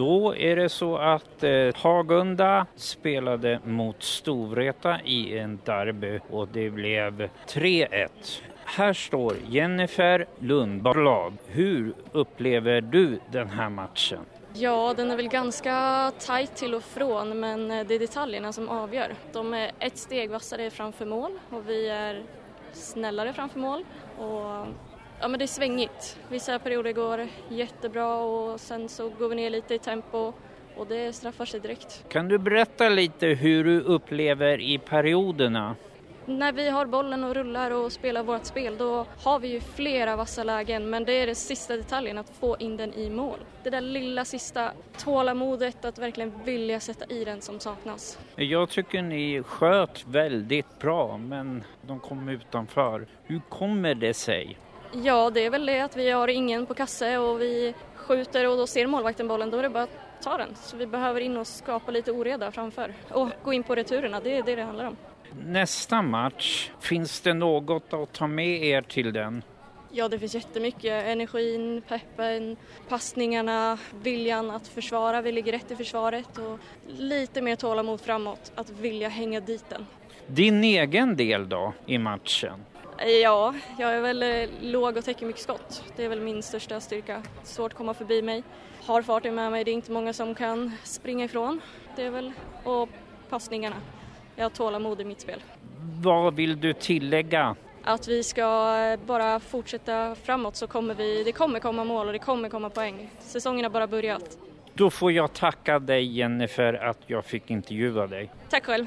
Då är det så att eh, Hagunda spelade mot Storvreta i en derby och det blev 3-1. Här står Jennifer Lundblad. Hur upplever du den här matchen? Ja, den är väl ganska tajt till och från men eh, det är detaljerna som avgör. De är ett steg vassare framför mål och vi är snällare framför mål. Och Ja men det är svängigt. Vissa perioder går jättebra och sen så går vi ner lite i tempo och det straffar sig direkt. Kan du berätta lite hur du upplever i perioderna? När vi har bollen och rullar och spelar vårt spel då har vi ju flera vassa lägen men det är den sista detaljen att få in den i mål. Det där lilla sista tålamodet att verkligen vilja sätta i den som saknas. Jag tycker ni sköt väldigt bra men de kom utanför. Hur kommer det sig? Ja, det är väl det att vi har ingen på kasse och vi skjuter och då ser målvakten bollen, då är det bara att ta den. Så vi behöver in och skapa lite oreda framför och gå in på returerna, det är det det handlar om. Nästa match, finns det något att ta med er till den? Ja, det finns jättemycket. Energin, peppen, passningarna, viljan att försvara. Vi ligger rätt i försvaret och lite mer tålamod framåt, att vilja hänga dit den. Din egen del då i matchen? Ja, jag är väl eh, låg och täcker mycket skott. Det är väl min största styrka. Svårt att komma förbi mig. Har farten med mig, det är inte många som kan springa ifrån. Det är väl, och passningarna. Jag har tålamod i mitt spel. Vad vill du tillägga? Att vi ska eh, bara fortsätta framåt så kommer vi, det kommer komma mål och det kommer komma poäng. Säsongen har bara börjat. Då får jag tacka dig Jennifer att jag fick intervjua dig. Tack själv.